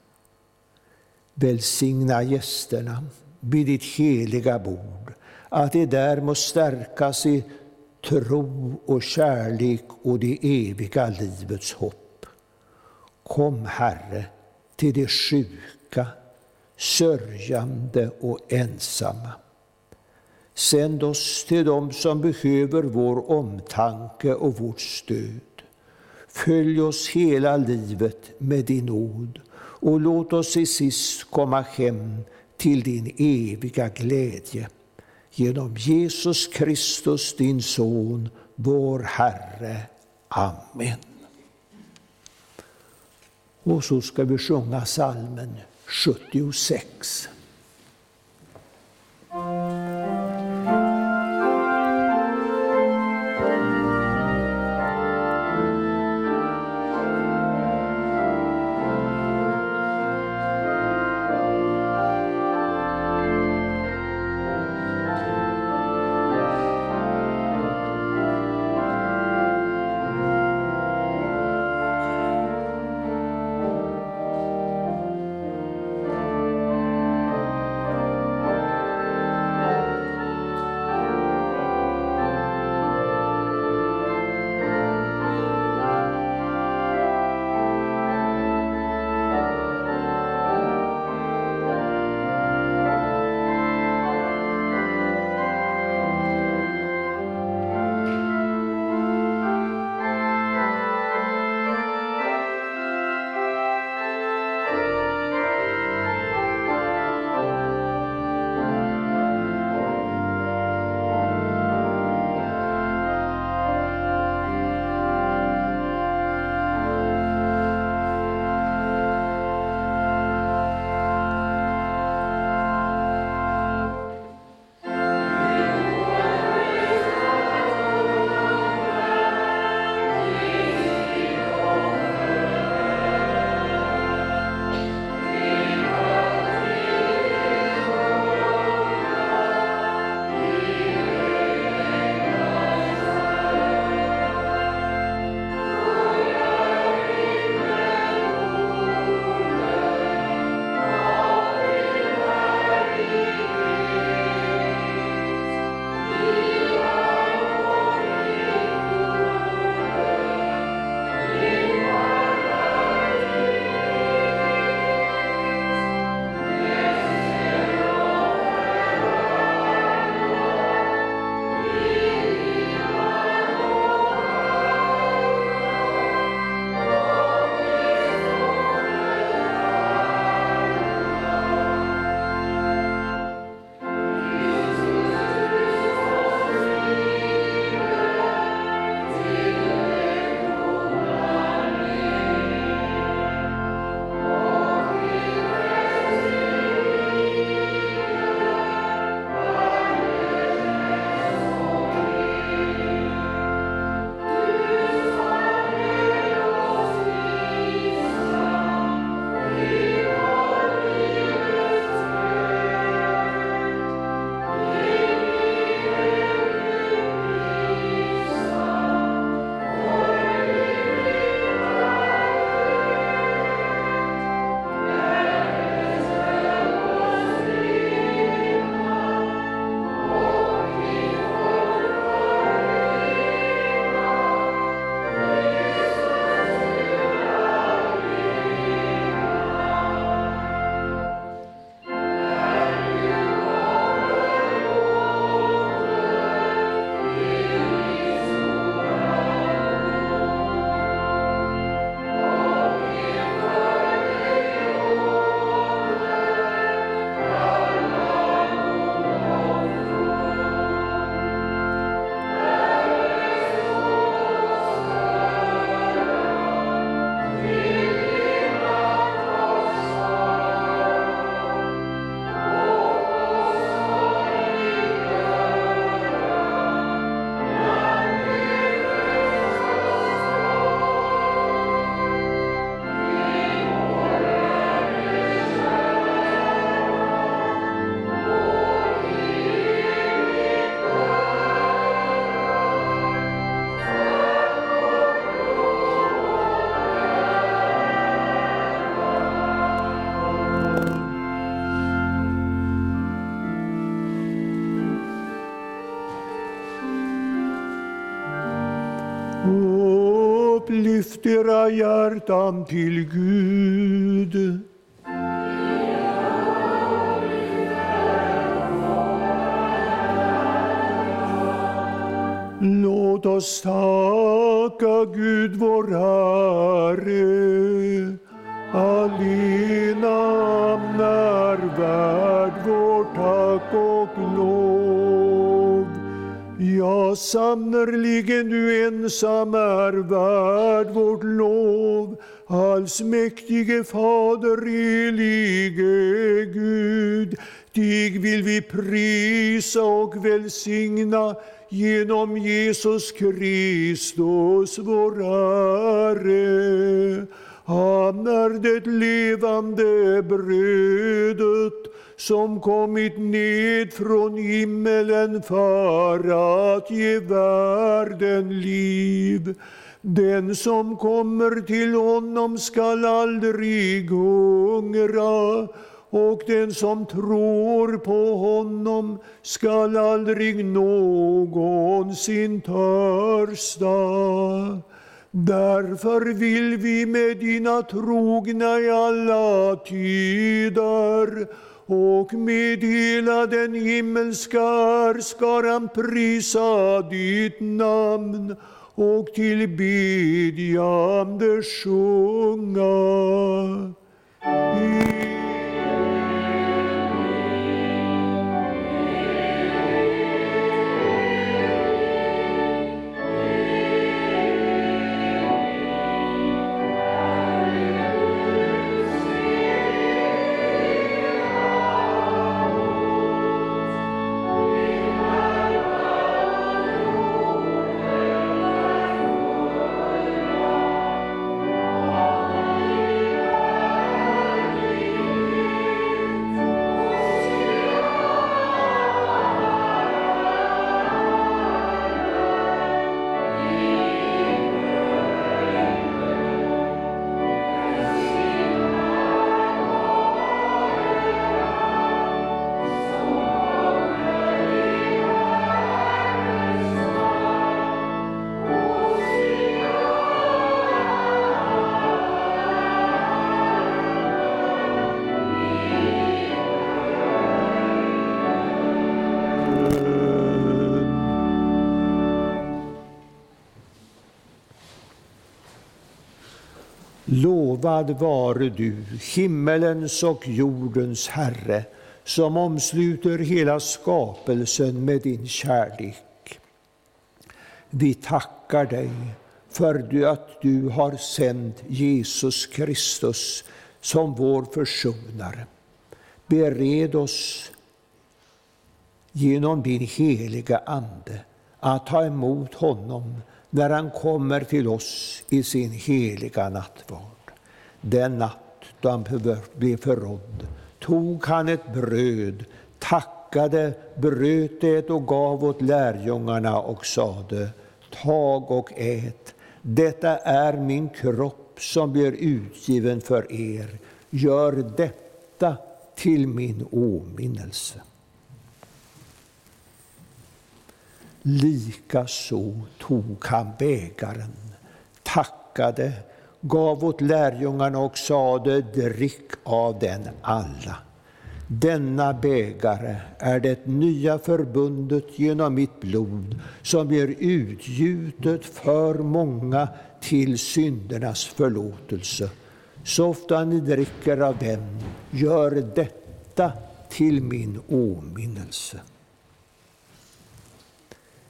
Välsigna gästerna vid ditt heliga bord, att de där må stärkas i tro och kärlek och det eviga livets hopp. Kom, Herre, till de sjuka, sörjande och ensamma. Sänd oss till dem som behöver vår omtanke och vårt stöd. Följ oss hela livet med din nåd och låt oss i sist komma hem till din eviga glädje. Genom Jesus Kristus, din Son, vår Herre. Amen. Och så ska vi sjunga salmen 76. Era hjärtan till Gud. Låt oss tacka Gud vår Herre. Allena är värd vårt tack och lov. Ja, sannerligen du ensam är värd. Allsmäktige Fader, helige Gud, dig vill vi prisa och välsigna genom Jesus Kristus, vår Herre. Han är det levande brödet som kommit ned från himmelen för att ge världen liv. Den som kommer till honom skall aldrig hungra och den som tror på honom skall aldrig någonsin törsta. Därför vill vi med dina trogna i alla tider och med hela den himmelska skaran prisa ditt namn och tillbedjande sjunga. Lovad vare du, himmelens och jordens Herre, som omsluter hela skapelsen med din kärlek. Vi tackar dig för att du har sänt Jesus Kristus som vår försonare. Bered oss genom din heliga Ande att ta emot honom när han kommer till oss i sin heliga nattvard. Den natt då han blev förrådd tog han ett bröd, tackade, bröt det och gav åt lärjungarna och sade Tag och ät, detta är min kropp som blir utgiven för er. Gör detta till min åminnelse. Likaså tog han bägaren, tackade, gav åt lärjungarna och sade, drick av den alla. Denna bägare är det nya förbundet genom mitt blod som blir utgjutet för många till syndernas förlåtelse. Så ofta ni dricker av den, gör detta till min åminnelse.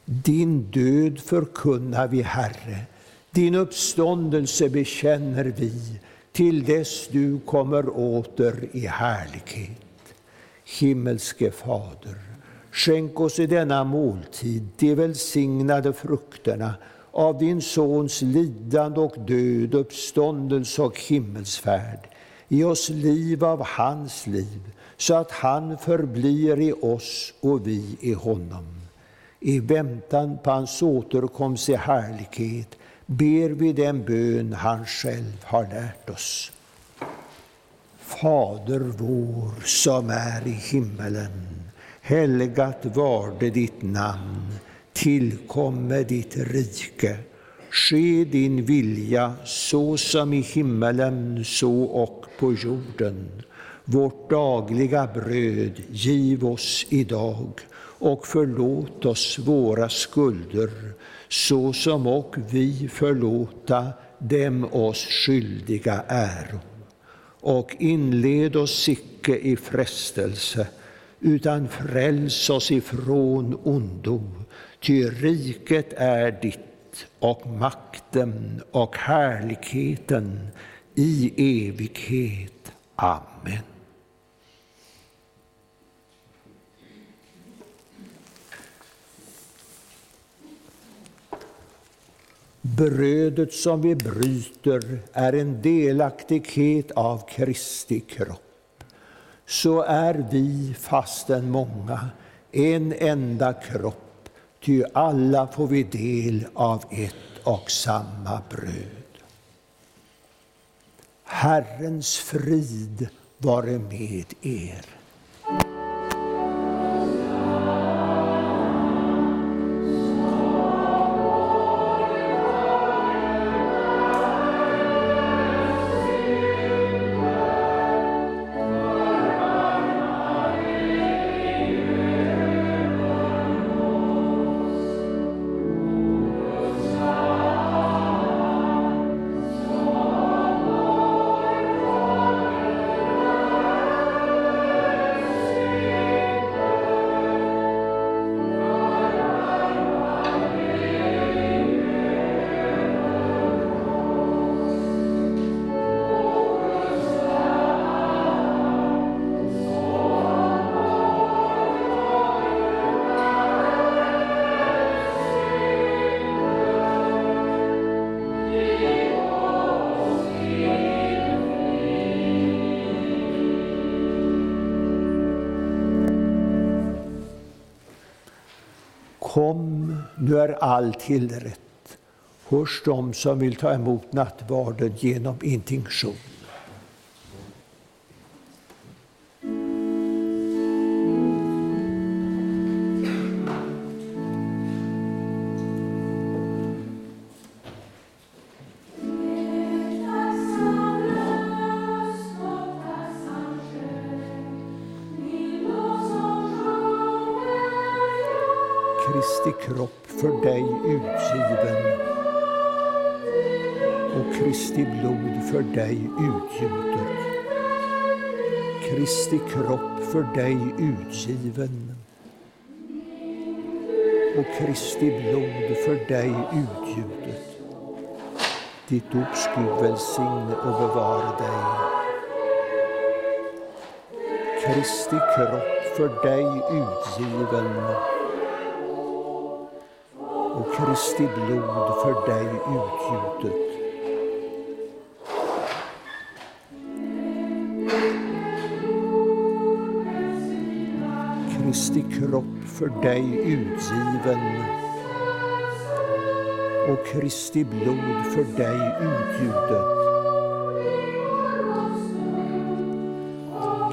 Din död förkunnar vi, Herre, din uppståndelse bekänner vi till dess du kommer åter i härlighet. Himmelske Fader, skänk oss i denna måltid de välsignade frukterna av din Sons lidande och död, uppståndelse och himmelsfärd. Ge oss liv av hans liv, så att han förblir i oss och vi i honom. I väntan på hans återkomst i härlighet ber vi den bön han själv har lärt oss. Fader vår som är i himmelen. Helgat varde ditt namn. Tillkomme ditt rike. Ske din vilja så som i himmelen så och på jorden. Vårt dagliga bröd giv oss idag och förlåt oss våra skulder så som och vi förlåta dem oss skyldiga äro. Och inled oss icke i frestelse, utan fräls oss ifrån ondo. Ty riket är ditt och makten och härligheten i evighet. Amen. Brödet som vi bryter är en delaktighet av Kristi kropp. Så är vi, fastän många, en enda kropp, ty alla får vi del av ett och samma bröd. Herrens frid vare med er. Gör allt till rätt tillrätt hos dem som vill ta emot nattvarden genom intinktion. Kropp för dig utgiven och Kristi blod för dig utgjutet. Ditt dops Gud välsigne och bevara dig. Kristi kropp för dig utgiven och Kristi blod för dig utgjutet. Kropp för dig utgiven och Kristi blod för dig utgjutet.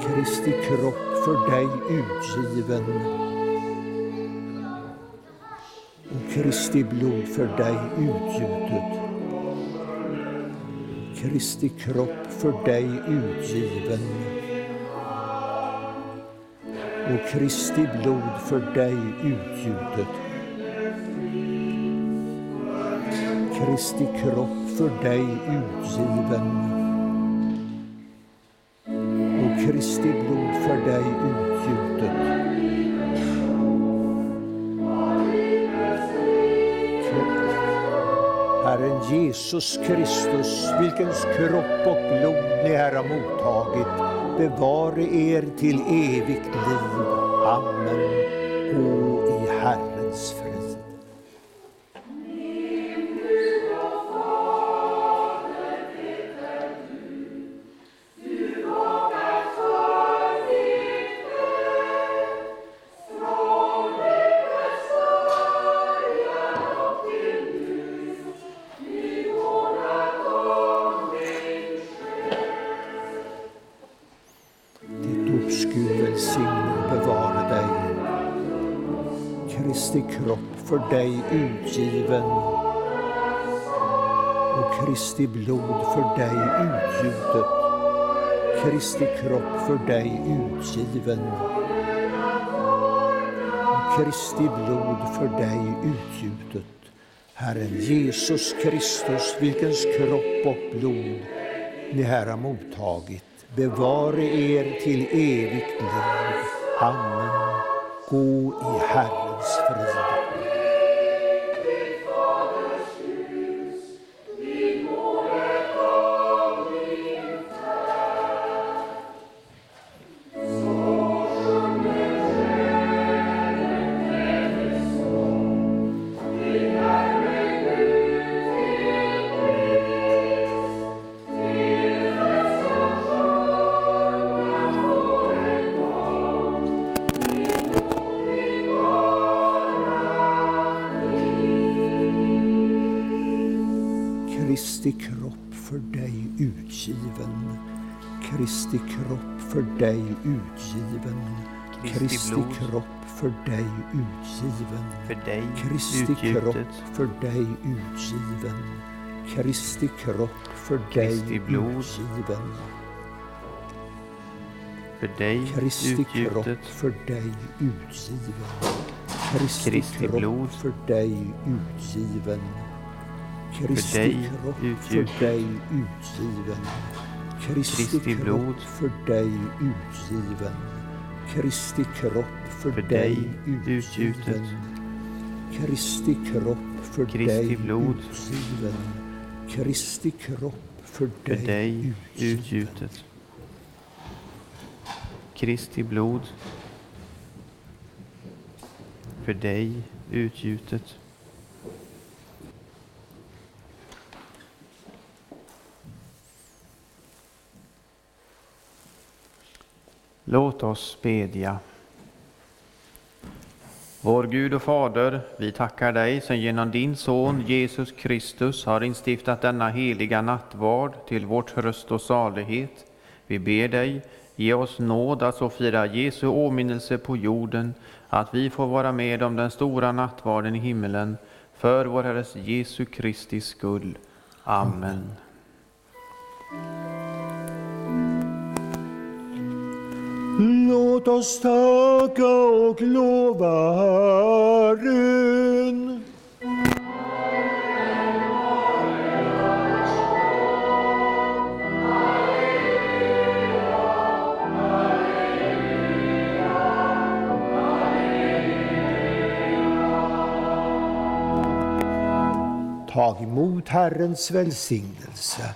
Kristi kropp för dig utgiven och Kristi blod för dig utgjutet. Kristi kropp för dig utgiven. Kristi blod för dig utgjutet. Kristi kropp för dig utgiven. Och Kristi blod för dig utgjutet. Herren Jesus Kristus, vilkens kropp och blod ni här har mottagit, bevare er till evigt liv. Guds Gud välsigne och bevara dig. Kristi kropp för dig utgiven och Kristi blod för dig utgjutet, Kristi kropp för dig utgiven, och Kristi blod för dig utgjutet. Herren Jesus Kristus, vilkens kropp och blod ni här har mottagit, bevare er till evigt liv. Amen. Gå i Herrens frid. Kropp för dig utgiven, Kristi kropp för dig utgiven, för dig Kristi kropp för dig utgiven, Kristi kropp för dig utgiven, för dig Kristi kropp för dig utgiven, Kristi blod för dig utgiven, Kristi kropp för dig utgiven, Kristi Kristi kropp blod. för dig utgiven, Kristi kropp för för dig utgiven, Kristi kropp för Kristi dig blod. utgiven, Kristi kropp för för dig dig utgjutet. Kristi blod. För dig utgjutet. Låt oss bedja. Vår Gud och Fader, vi tackar dig som genom din Son Jesus Kristus har instiftat denna heliga nattvard till vår tröst och salighet. Vi ber dig, ge oss nåd att så fira Jesu åminnelse på jorden, att vi får vara med om den stora nattvarden i himmelen, för vår Herres Jesu Kristi skull. Amen. Låt oss tacka och lova Herren. Tag emot Herrens välsignelse.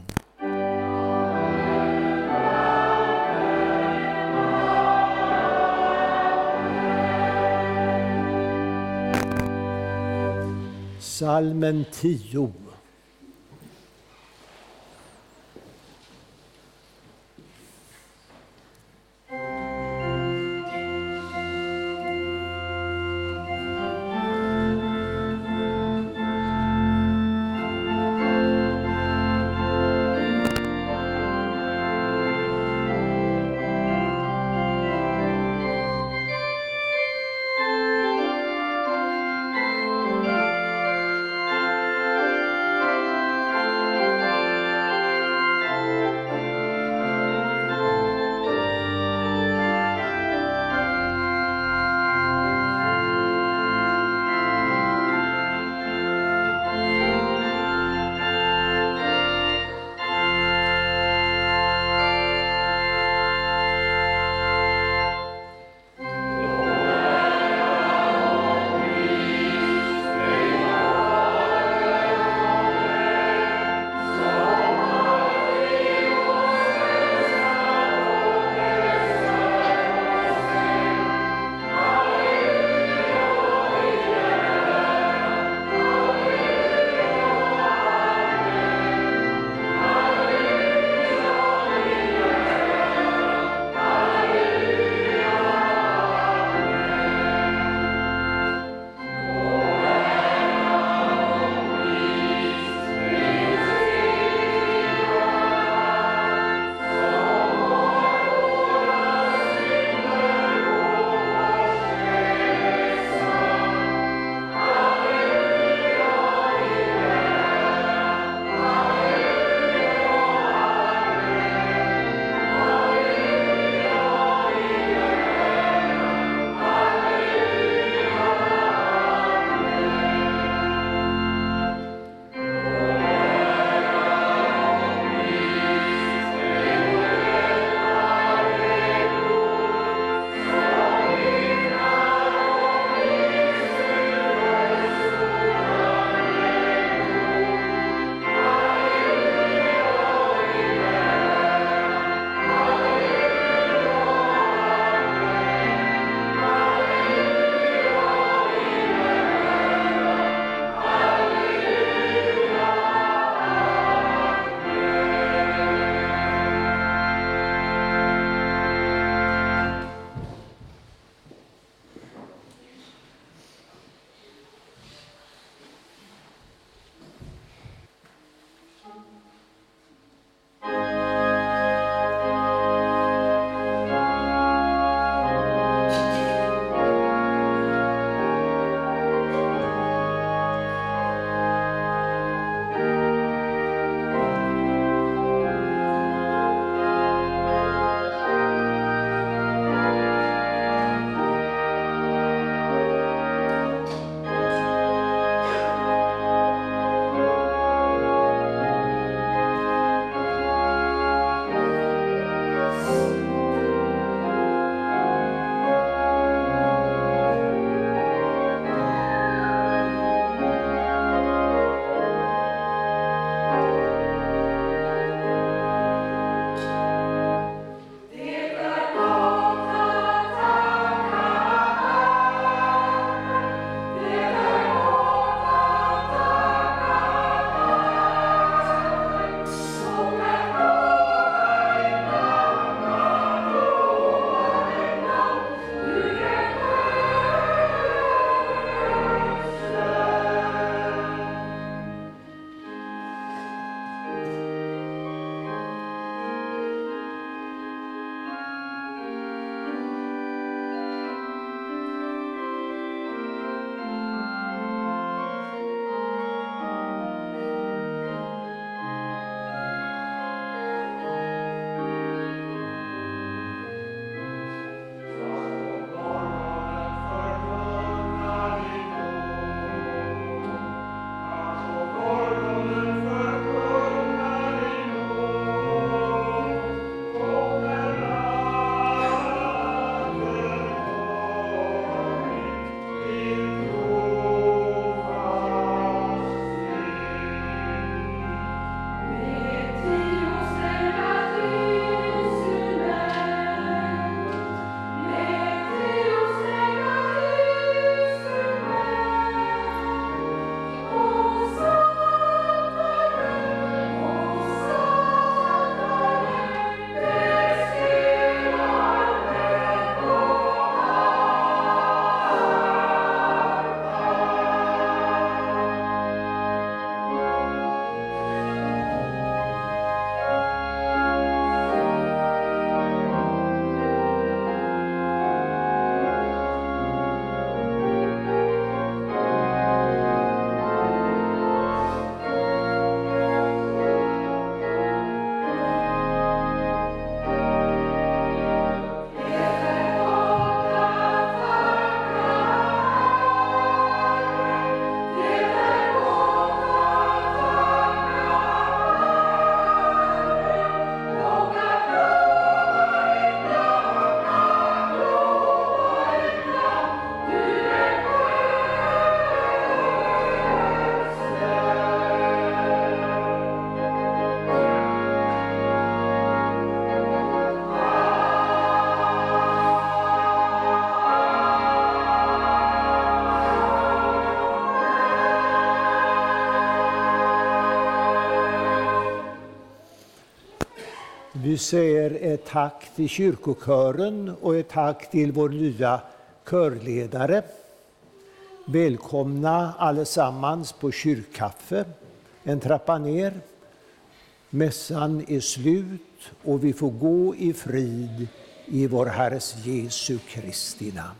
Salmen 10. Vi säger ett tack till kyrkokören och ett tack till vår nya körledare. Välkomna allesammans på kyrkkaffe, en trappa ner. Mässan är slut och vi får gå i frid i vår Herres Jesu Kristi namn.